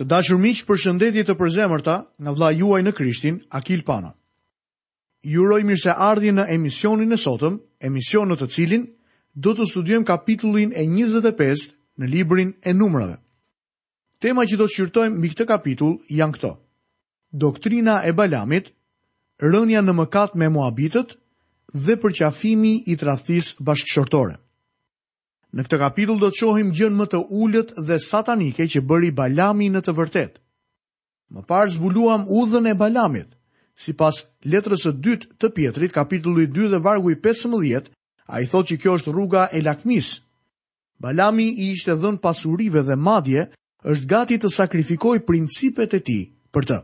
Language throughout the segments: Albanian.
Të dashur miq, përshëndetje të përzemërta nga vëllai juaj në Krishtin, Akil Pano. Ju uroj mirëseardhje në emisionin e sotëm, emision në të cilin do të studiojmë kapitullin e njëzet e pestë në librin e Numrave. Tema që do të shqyrtojmë mbi këtë kapitull janë këto: Doktrina e Balamit, rënia në mëkat me Moabitët dhe përqafimi i tradhtisë bashkëshortore. Në këtë kapitull do të shohim gjënë më të ulët dhe satanike që bëri Balami në të vërtetë. Më parë zbuluam udhën e Balamit. Sipas letrës së dytë të Pjetrit, kapitulli i 2 dhe vargu i 15, ai thotë që kjo është rruga e lakmisë. Balami i ishte dhënë pasurive dhe madje është gati të sakrifikojë principet e tij për të.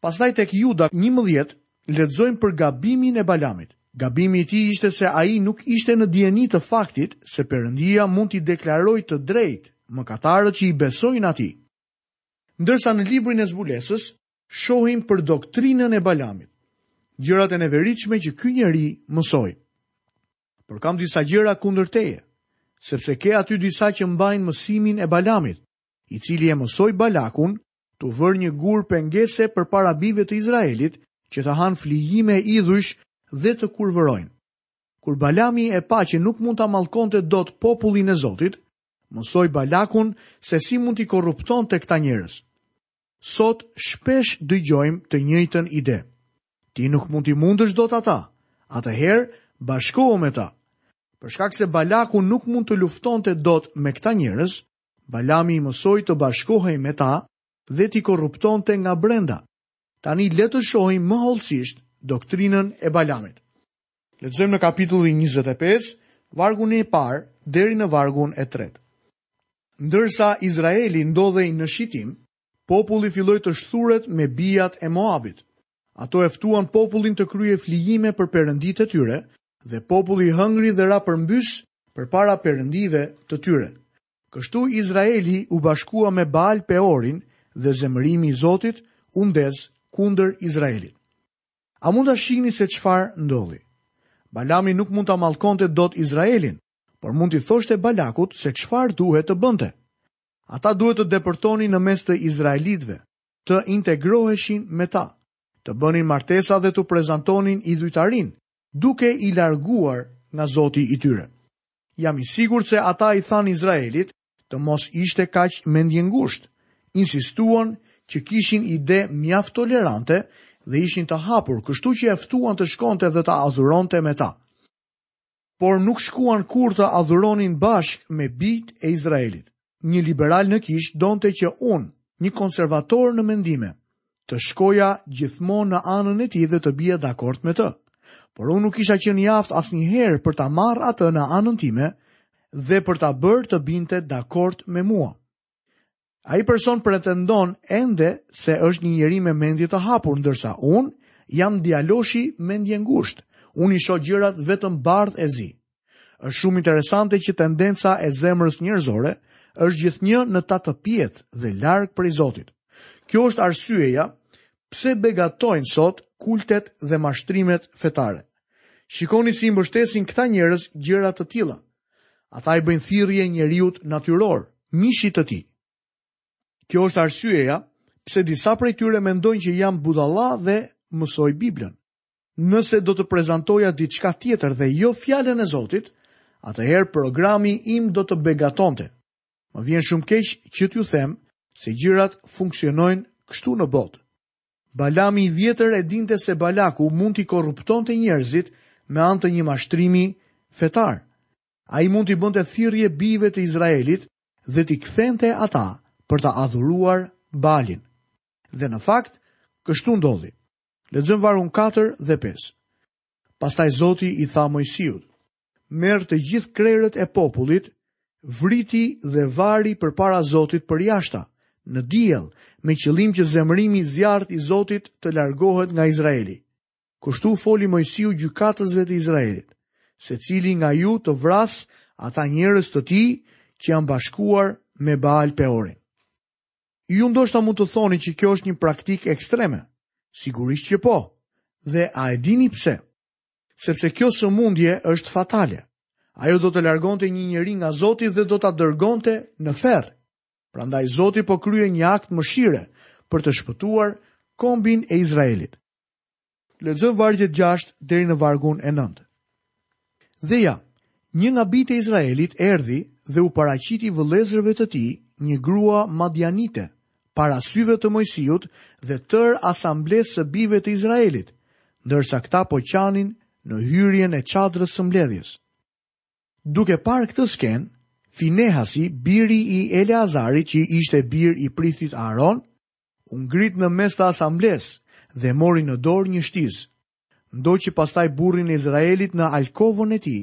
Pastaj tek Juda njëmbëdhjetë lexojmë për gabimin e Balamit. Gabimi i tij ishte se ai nuk ishte në dijeni të faktit se Perëndia mund t'i deklarojë të drejtë mëkatarët që i besojnë atij. Ndërsa në librin e Zbulesës shohim për doktrinën e Balamit, gjërat e neveritshme që ky njeri mësoi. Por kam disa gjëra kundër teje, sepse ke aty disa që mbajnë mësimin e Balamit. i cili e mësoi Balakun t'u vërë një gur pengese përpara bijve të Izraelit që të hanë flijime idhujsh dhe të kurvërojnë. Kur Balami e pa që nuk mund ta mallkonte dot popullin e Zotit, mësoi Balakun se si mund t'i korruptonte këta njerëz. Sot shpesh dëgjojmë të njëjtën ide. Ti nuk mund t'i mundësh dot ata, atëherë bashkohu me ta. Për shkak se Balaku nuk mund të luftonte dot me këta njerëz, Balami i mësoi të bashkohej me ta dhe t'i korruptonte nga brenda. Tani le të shohim më hollësisht doktrinën e Balamit. Lexojmë në kapitullin 25, vargun e parë deri në vargun e tretë. Ndërsa Izraeli ndodhej në Shitim, populli filloi të shthuret me bijat e Moabit. Ato e ftuan popullin të kryejë flijime për perënditë e tyre, dhe populli hëngri dhe ra përmbys përpara perëndive të tyre. Kështu Izraeli u bashkua me Baal Peorin dhe zemërimi i Zotit u ndez kundër Izraelit. A mund ta shihni se çfarë ndodhi? Balami nuk mund ta mallkonte dot Izraelin, por mund t'i thoshte Balakut se çfarë duhet të bënte. Ata duhet të depërtonin në mes të izraelitëve, të integroheshin me ta, të bënin martesa dhe t'u prezantonin idhujtarinë, duke i larguar nga zoti i tyre. Jam i sigurt se ata i thanë Izraelit të mos ishte kaq mendjengushtë, insistuan që kishin ide mjaft tolerante dhe ishin të hapur, kështu që e ftuan të shkonte dhe të adhuronte me ta. por nuk shkuan kurrë të adhuronin bashkë me bijtë e Izraelit. Një liberal në kishë donte që unë, një konservator në mendime, të shkoja gjithmonë në anën e tij dhe të bija dakord me të. Por unë nuk isha i mjaftë asnjëherë për ta marrë atë në anën time dhe për ta bërë të binte dakord me mua. Ai person pretendon ende se është një njeri me mendje të hapur, ndërsa unë jam djaloshi mendjengushtë. Unë i shoh gjërat vetëm bardhë e zi. Është shumë interesante që tendenca e zemrës njerëzore është gjithnjë në tatëpjetë dhe larg prej Zotit. Kjo është arsyeja pse begatojnë sot kultet dhe mashtrimet fetare. Shikoni si i mbështesin këta njerëz gjëra të tilla. Ata i bëjnë thirrje njeriut natyror, mishit të tij. Kjo është arsyeja pse disa prej tyre mendojnë që jam budalla dhe mësoj Biblën. Nëse do të prezantoja diçka tjetër dhe jo fjalën e Zotit, atëherë programi im do të begatonte. Më vjen shumë keq që t'ju them se gjërat funksionojnë kështu në botë. Balami i vjetër e dinte se Balaku mund t'i korruptonte njerëzit me anë të një mashtrimi fetar. Ai mund t'i bënte thirrje bijve të Izraelit dhe t'i kthente ata për ta adhuruar Baalin. Dhe në fakt, kështu ndodhi. Lexojmë vargun 4 dhe 5. Pastaj Zoti i tha Moisiut, merr të gjithë krerët e popullit, vriti dhe vari përpara Zotit përjashta, në diell, me qëllim që zemërimi i zjarrtë i Zotit të largohet nga Izraeli. Kështu foli Moisiu gjykatësve të Izraelit, secili nga ju të vrasë ata njerëz të tij që janë bashkuar me Baal Peorin. Ju ndoshta mund të thoni që kjo është një praktikë ekstreme. Sigurisht që po. Dhe a e dini pse? Sepse kjo sëmundje është fatale. Ajo do të largonte një njeri nga Zoti dhe do ta dërgonte në ferr. Prandaj Zoti po kryen një akt mëshire për të shpëtuar kombin e Izraelit. Lexojmë vargjet 6 deri në vargun e 9. Dhe ja, një nga bijtë e Izraelit erdhi dhe u paraqiti vëllezërve të tij një grua madianite, para syve të Moisiut dhe tërë asamblesë së bijve të Izraelit, ndërsa këta po qanin në hyrjen e çadrës së mbledhjes. Duke parë këtë skenë, Finehasi, biri i Eleazarit që ishte bir i priftit Aaron, u ngrit në mes të asamblesë dhe mori në dorë një shtizë. Ndoqi pastaj burrin e Izraelit në alkovën e tij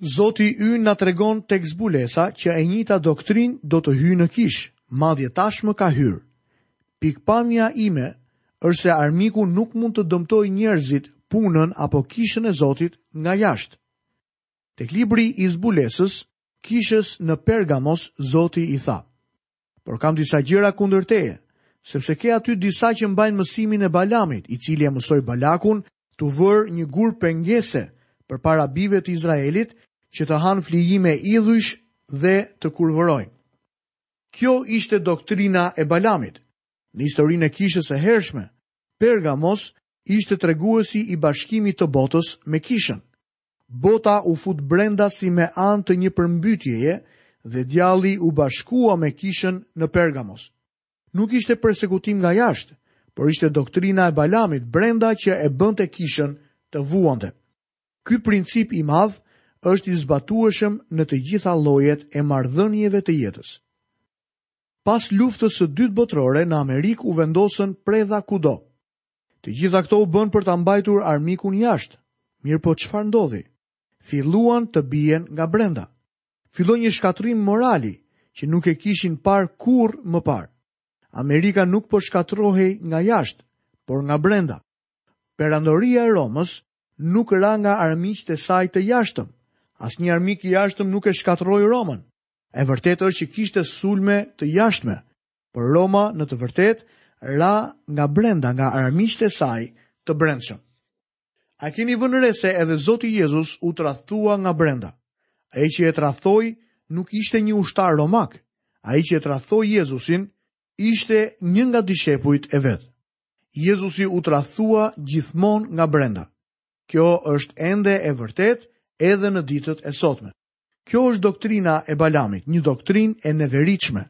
Zoti ynë na tregon tek zbulesa që e njëjta doktrinë do të hyjë në kishë, madje tashmë ka hyrë. Pikëpamja ime është se armiku nuk mund të dëmtojë njerëzit, punën apo kishën e Zotit nga jashtë. Tek libri i zbulesës, kishës në Pergamos Zoti i tha: Por kam disa gjëra kundër teje, sepse ke aty disa që mbajnë mësimin e Balamit, i cili e mësoi Balakun t'u vërë një gur pengese përpara bijve të Izraelit që të hanë flijime idhujsh dhe të kurvërojnë. Kjo ishte doktrina e Balamit. Në historinë e kishës së hershme, Pergamos ishte treguesi i bashkimit të botës me kishën. Bota u fut brenda si me anë të një përmbytjeje dhe djalli u bashkua me kishën në Pergamos. Nuk ishte persekutim nga jashtë, por ishte doktrina e Balamit brenda që e bënte kishën të vuante. Ky princip i madh është i zbatueshëm në të gjitha llojet e marrëdhënieve të jetës. Pas Luftës së Dytë Botërore në Amerikë u vendosën predha kudo. Të gjitha këto u bënë për ta mbajtur armikun jashtë. Mirëpo çfarë ndodhi? Filluan të bien nga brenda. Filloi një shkatërrim morali që nuk e kishin parë kurrë më parë. Amerika nuk po shkatërrohej nga jashtë, por nga brenda. Perandoria e Romës nuk ra nga armiqtë e saj të jashtëm. Asnjë armik i jashtëm nuk e shkatërroi Romën. E vërtetë është që kishte sulme të jashtme, por Roma në të vërtetë ra nga brenda nga armiqtë e saj të brendshëm. A keni vënë re se edhe Zoti Jezus u tradhtua nga brenda? Ai që e tradhtoi nuk ishte një ushtar romak. Ai që e tradhtoi Jezusin ishte një nga dishepujt e vet. Jezusi u tradhtua gjithmonë nga brenda. Kjo është ende e vërtetë edhe në ditët e sotme. Kjo është doktrina e Balamit, një doktrinë e neveritshme.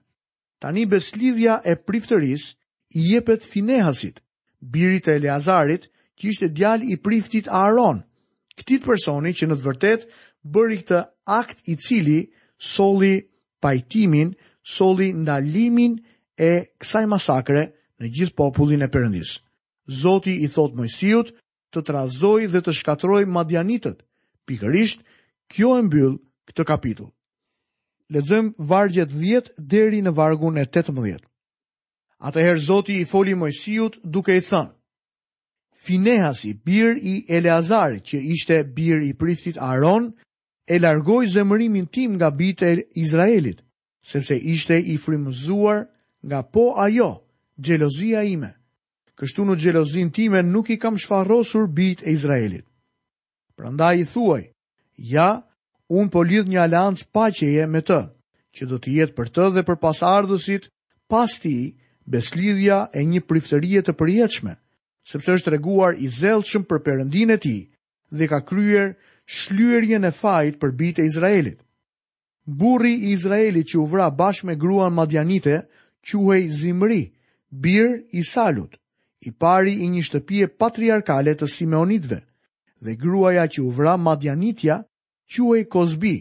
Tani besëlidhja e priftërisë i jepet Finehasit, birit të Eleazarit, që ishte djalë i priftit Aaron, këtij personi që në të vërtetë bëri këtë akt i cili solli pajtimin, solli ndalimin e kësaj masakre në gjithë popullin e Perëndisë. Zoti i thotë Moisiut, të trazojë dhe të shkatërrojë madianitët, pikërisht kjo e mbyll këtë kapitull. Lexojmë vargjet 10 deri në vargun e 18. Atëherë Zoti i foli Moisiut duke i thënë: Finehasi, bir i Eleazarit, që ishte bir i priftit Aron, e largoi zemërimin tim nga bijtë e Izraelit, Sepse ishte i frymëzuar nga po ajo, xhelozia ime, kështu në xhelozinë time nuk i kam shfarrosur bijtë e Izraelit. Prandaj i thuaj, Ja, unë po lidh një aleancë paqeje me të, që do të jetë për të dhe për pasardhësit pas tij besëlidhja e një priftërie të përjetshme, sepse është treguar i zellshëm për Perëndinë e tij dhe ka kryer shlyerjen e fajit për bijtë e Izraelit. Burri i Izraelit që u vra bashkë me gruan Madianite, quhej Zimri, bir i Salut, i pari i një shtëpie patriarkale të Simeonitëve, dhe gruaja që u vra Madianitja, quhej Kozbi,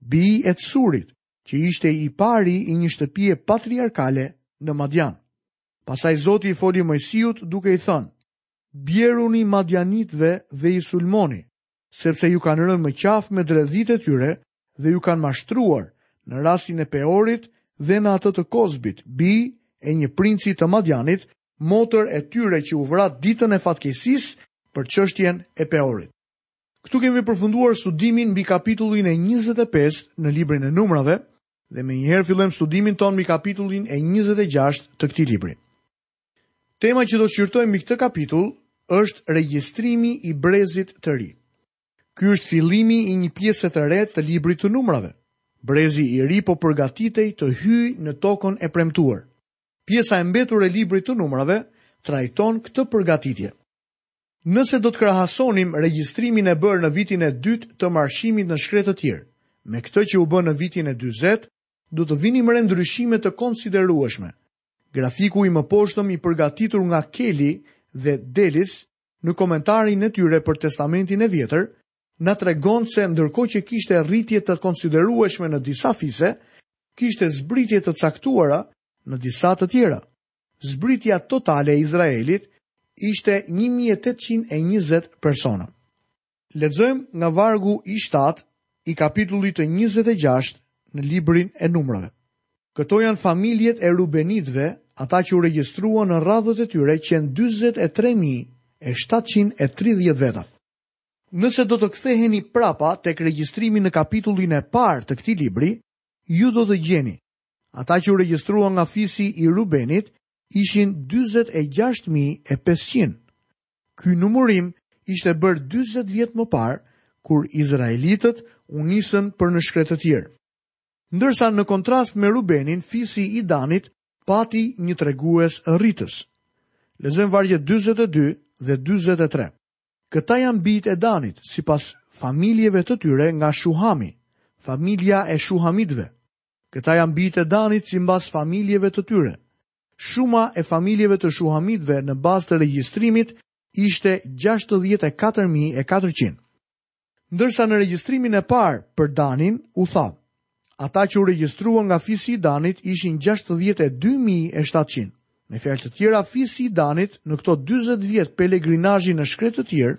bijë e Tsurit, që ishte i pari i një shtëpie patriarkale në Madian. Pastaj Zoti i foli Moisiut duke i thënë, Bjeruni Madianitëve dhe i sulmoni, sepse ju kanë rënë më qafë me dredhitë e tyre dhe ju kanë mashtruar në rastin e Peorit dhe në atë të Kozbit, bijë e një princi të Madianit, motër e tyre që u vra ditën e fatkeqësisë për çështjen e Peorit. Këtu kemi përfunduar studimin mbi kapitullin e 25 në librin e numrave dhe menjëherë fillojmë studimin tonë mbi kapitullin e 26 të këtij libri. Tema që do të shqyrtojmë mbi këtë kapitull është regjistrimi i brezit të ri. Ky është fillimi i një pjese të re të librit të numrave. Brezi i ri po përgatitej të hyjë në tokën e premtuar. Pjesa e mbetur e librit të numrave trajton këtë përgatitje. Nëse do të krahasonim regjistrimin e bërë në vitin e dytë të marshimit në shkretëtirë me këtë që u bë në vitin e dyzetë, Do të vinim re ndryshime të konsiderueshme. Grafiku i mëposhtëm i përgatitur nga Keil dhe Delitzsch në komentarin e tyre për Testamentin e Vjetër, na tregon se ndërkohë që kishte rritje të konsiderueshme në disa fise, kishte zbritje të caktuara në disa të tjera. Zbritja totale e Izraelit ishte një mijë e tetëqind e njëzet persona. Lexojmë nga vargu i shtatë i kapitullit të njëzet e gjashtë në librin e Numrave. Këto janë familjet e rubenitëve, ata që u regjistruan në radhët e tyre qenë dyzet e tre mijë e shtatëqind e tridhjetë veta. Nëse do të ktheheni prapa tek regjistrimi në kapitullin e parë të këtij libri, ju do të gjeni, Ata që u regjistruan nga fisi i Rubenit ishin dyzet e gjashtë mijë e pesëqind. Ky numërim ishte bërë dyzet vjet më parë, kur izraelitët u nisën për në shkretëtirë. Ndërsa në kontrast me Rubenin, fisi i Danit pati një tregues rritës. Lexojmë vargjet 42 dhe 43. Këta janë bijtë e Danit, sipas familjeve të tyre nga Shuhami, familja e Shuhamitëve. Këta janë bijtë e Danit sipas familjeve të tyre. Shuma e familjeve të shuhamitëve në bazë të regjistrimit ishte gjashtëdhjetë e katër mijë e katërqind. Ndërsa në regjistrimin e parë për Danin u tha, Ata që u regjistruan nga fisi i Danit ishin gjashtëdhjetë e dy mijë e shtatëqind. Me fjalë të tjera, fisi i Danit në këto dyzet vjet pelegrinazhi në shkretëtirë,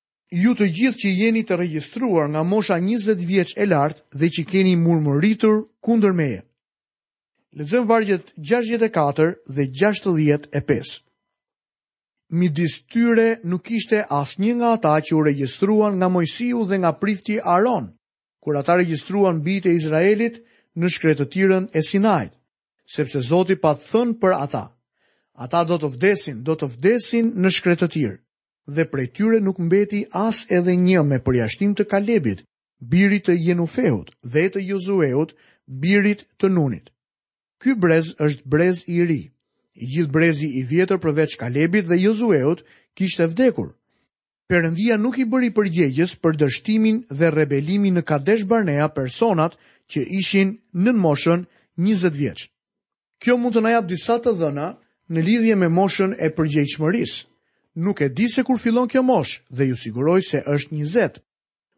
Ju të gjithë që jeni të regjistruar nga mosha njëzet vjeç e lart dhe që keni murmuritur kundër meje. Lexojmë vargjet gjashtëdhjetë e katër dhe gjashtëdhjetë e pesë. Midis tyre nuk kishte asnjë nga ata që u regjistruan nga Mojsiu dhe nga prifti Aron, kur ata regjistruan bijtë e Izraelit në shkretëtirën e Sinait, sepse Zoti pat thënë për ata. Ata do të vdesin, do të vdesin në shkretëtirë. Dhe prej tyre nuk mbeti as edhe një me përjashtim të Kalebit, birit të Jenufehut, dhe të Jozueut, birit të Nunit. Ky brez është brez i ri. I gjithë brezi i vjetër përveç Kalebit dhe Jozueut kishte vdekur. Perëndia nuk i bëri përgjegjës për dështimin dhe rebelimin në Kadesh-Barnea personat që ishin nën moshën njëzet vjeç. Kjo mund të na japë disa të dhëna në lidhje me moshën e përgjegjshmërisë. Nuk e di se kur fillon kjo moshë dhe s'ju siguroj se është njëzet,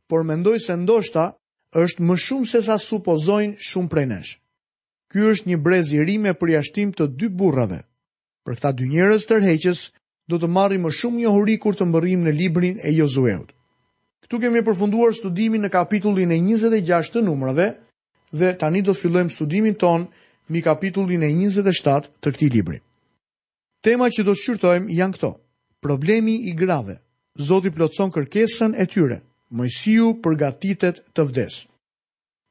por mendoj se ndoshta është më shumë se sa supozojnë shumë prej nesh. Ky është një brez i ri me përjashtim të dy burrave. Për këta dy njerëz tërheqës do të marrim më shumë njohuri kur të mbërrijmë në librin e Jozueut. Këtu kemi përfunduar studimin në kapitullin e njëzet e gjashtë të Numrave, Dhe tani do të fillojmë studimin tonë mbi kapitullin e 27 të këtij libri. Temat që do të shqyrtojmë janë këto: Problemi i grave. Zoti plotëson kërkesën e tyre. Moisiu përgatitet të vdesë.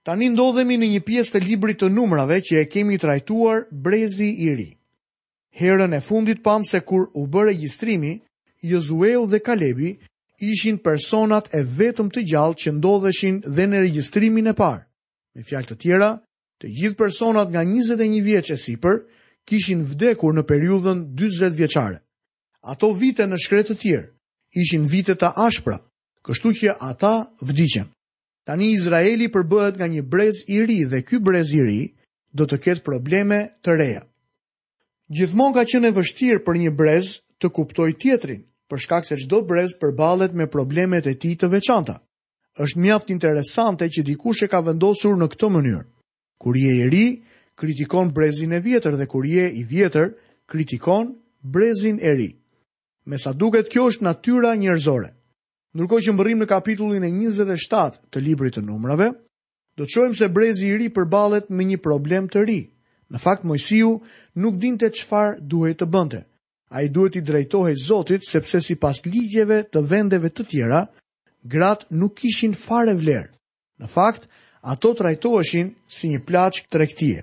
Tani ndodhemi në një pjesë të librit të Numrave që e kemi trajtuar brezi i ri. Herën e fundit pamë se kur u bë regjistrimi, Jozueu dhe Kalebi ishin personat e vetëm të gjallë që ndodheshin dhe në regjistrimin e parë. Me fjalë të tjera, të gjithë personat nga njëzet e një vjeç e sipër kishin vdekur në periudhën dyzet vjeçare. Ato vite në shkretëtirë ishin vite të ashpra, kështu që ata vdiqën. Tani Izraeli përbëhet nga një brez i ri dhe ky brez i ri do të ketë probleme të reja. Gjithmonë ka qenë e vështirë për një brez të kuptojë tjetrin, për shkak se çdo brez përballet me problemet e tij të veçanta. Është mjaft interesante që dikush e ka vendosur në këtë mënyrë. Kur je i ri, kritikon brezin e vjetër dhe kur je i vjetër, kritikon brezin e ri. Me sa duket kjo është natyra njerëzore. Ndërkohë që mbërrijmë në kapitullin e njëzet e shtatë të librit të Numrave, do të shohim se brezi i ri përballet me një problem të ri. Në fakt, Moisiu nuk dinte çfarë duhej të bënte. Ai duhet t'i drejtohej Zotit, sepse sipas ligjeve të vendeve të tjera, gratë nuk kishin fare vlerë. Në fakt, ato trajtoheshin si një plaçkë tregtie.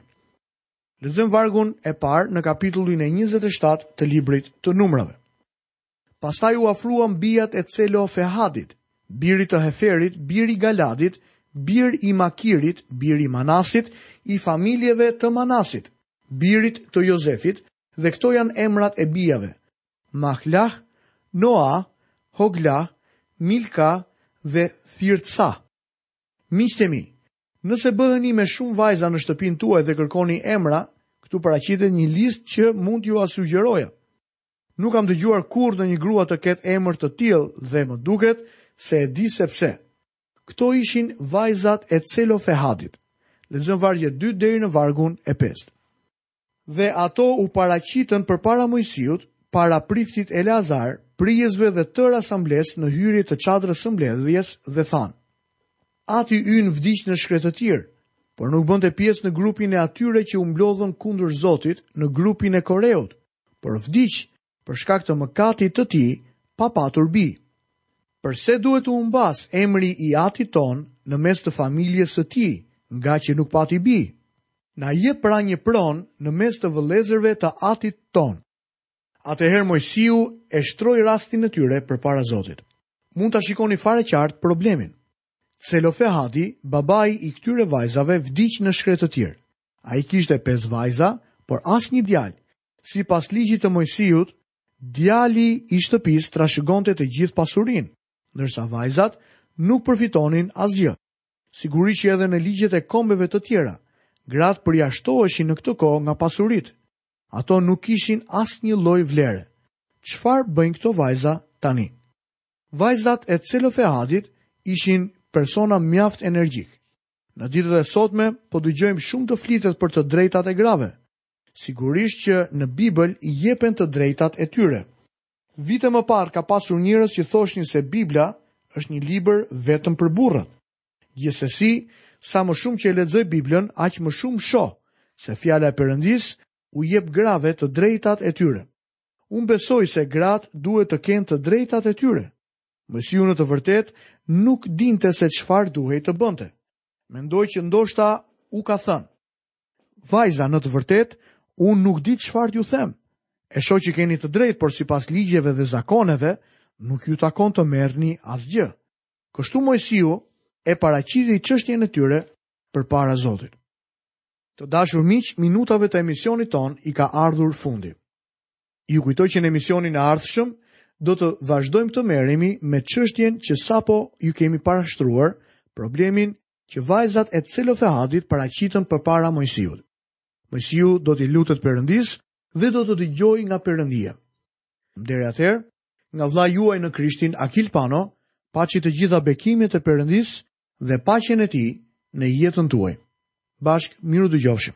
Lexojmë vargun e parë në kapitullin e 27 të librit të Numrave. Pastaj u afruan bijat e Tselofehadit, birit të Heferit, bir i Galadit, bir i Makirit, bir i Manasit, i familjeve të Manasit, birit të Jozefit, dhe këto janë emrat e bijave, Mahlah, Noa, Hoglah, Milka dhe Thirtsa. Miqtë e mi, nëse bëheni me shumë vajza në shtëpinë tuaj dhe kërkoni emra, këtu paraqitet një listë që mund t'jua sugjeroja. Nuk kam dëgjuar kurrë ndonjë grua të ketë emër të tillë dhe më duket se e di se pse. Këto ishin vajzat e Tselofehadit. Lexojmë vargjet dy deri në vargun e pestë. Dhe ato u paraqitën përpara Moisiut, para priftit Eleazar, prijësve dhe tërë asamblesë në hyrje të çadrës së mbledhjes dhe thanë, Ati ynë vdiq në shkretëtirë, por nuk bënte pjesë në grupin e atyre që u mblodhën kundër Zotit në grupin e Koreut, por vdiq për shkak të mëkatit të tij pa patur bij. Përse duhet të humbasë emri i atit tonë në mes të familjes së tij, ngaqë nuk pati bij? Na jep pra një pronë në mes të vëllezërve të atit tonë. Atëherë Moisiu e shtroi rastin e tyre përpara Zotit. Mund ta shikoni fare qartë problemin. Tselofehadi, babai i këtyre vajzave, vdiq në shkretëtirë. Ai kishte pesë vajza, por asnjë djalë. Sipas ligjit të Moisiut, djali i shtëpisë trashëgonte të gjithë pasurinë, ndërsa vajzat nuk përfitonin asgjë. Sigurisht që edhe në ligjet e kombeve të tjera, gratë përjashtoheshin në këtë kohë nga pasuritë. Ato nuk kishin asnjë lloj vlere. Çfarë bëjnë këto vajza tani? Vajzat e Tselofehadit ishin persona mjaft energjikë. Në ditët e sotme, po dëgjojmë shumë të flitet për të drejtat e grave. Sigurisht që në Bibël i jepen të drejtat e tyre. Vite më parë ka pasur njerëz që thoshin se Bibla është një libër vetëm për burrat. Gjithsesi, sa më shumë që e lexoj Biblën, aq më shumë shoh se fjala e Perëndisë u jep grave të drejtat e tyre. Unë besoj se gratë duhet të kenë të drejtat e tyre. Mojsiu në të vërtetë nuk dinte se çfarë duhej të bënte. Mendoj që ndoshta u ka thënë: Vajza, në të vërtetë, unë nuk di çfarë t'ju them. E shoh që keni të drejtë, por sipas ligjeve dhe zakoneve, nuk ju takon të merrni asgjë. Kështu Mojsiu e paraqiti çështjen e tyre përpara Zotit. Të dashur miq, minutave të emisionit tonë i ka ardhur fundi. Ju kujtoj që në emisionin e ardhshëm do të vazhdojmë të merremi me çështjen që sapo ju kemi parashtruar, problemin që vajzat e Celofehadit paraqitën përpara Mojsiut. Mojsiu do t'i lutet Perëndisë dhe do të dëgjojë nga Perëndia. Deri atëherë, nga vëllai juaj në Krishtin Akil Pano, paçi të gjitha bekimet e Perëndisë dhe paqen e tij në jetën tuaj. Bashkë mirudëgjofshim.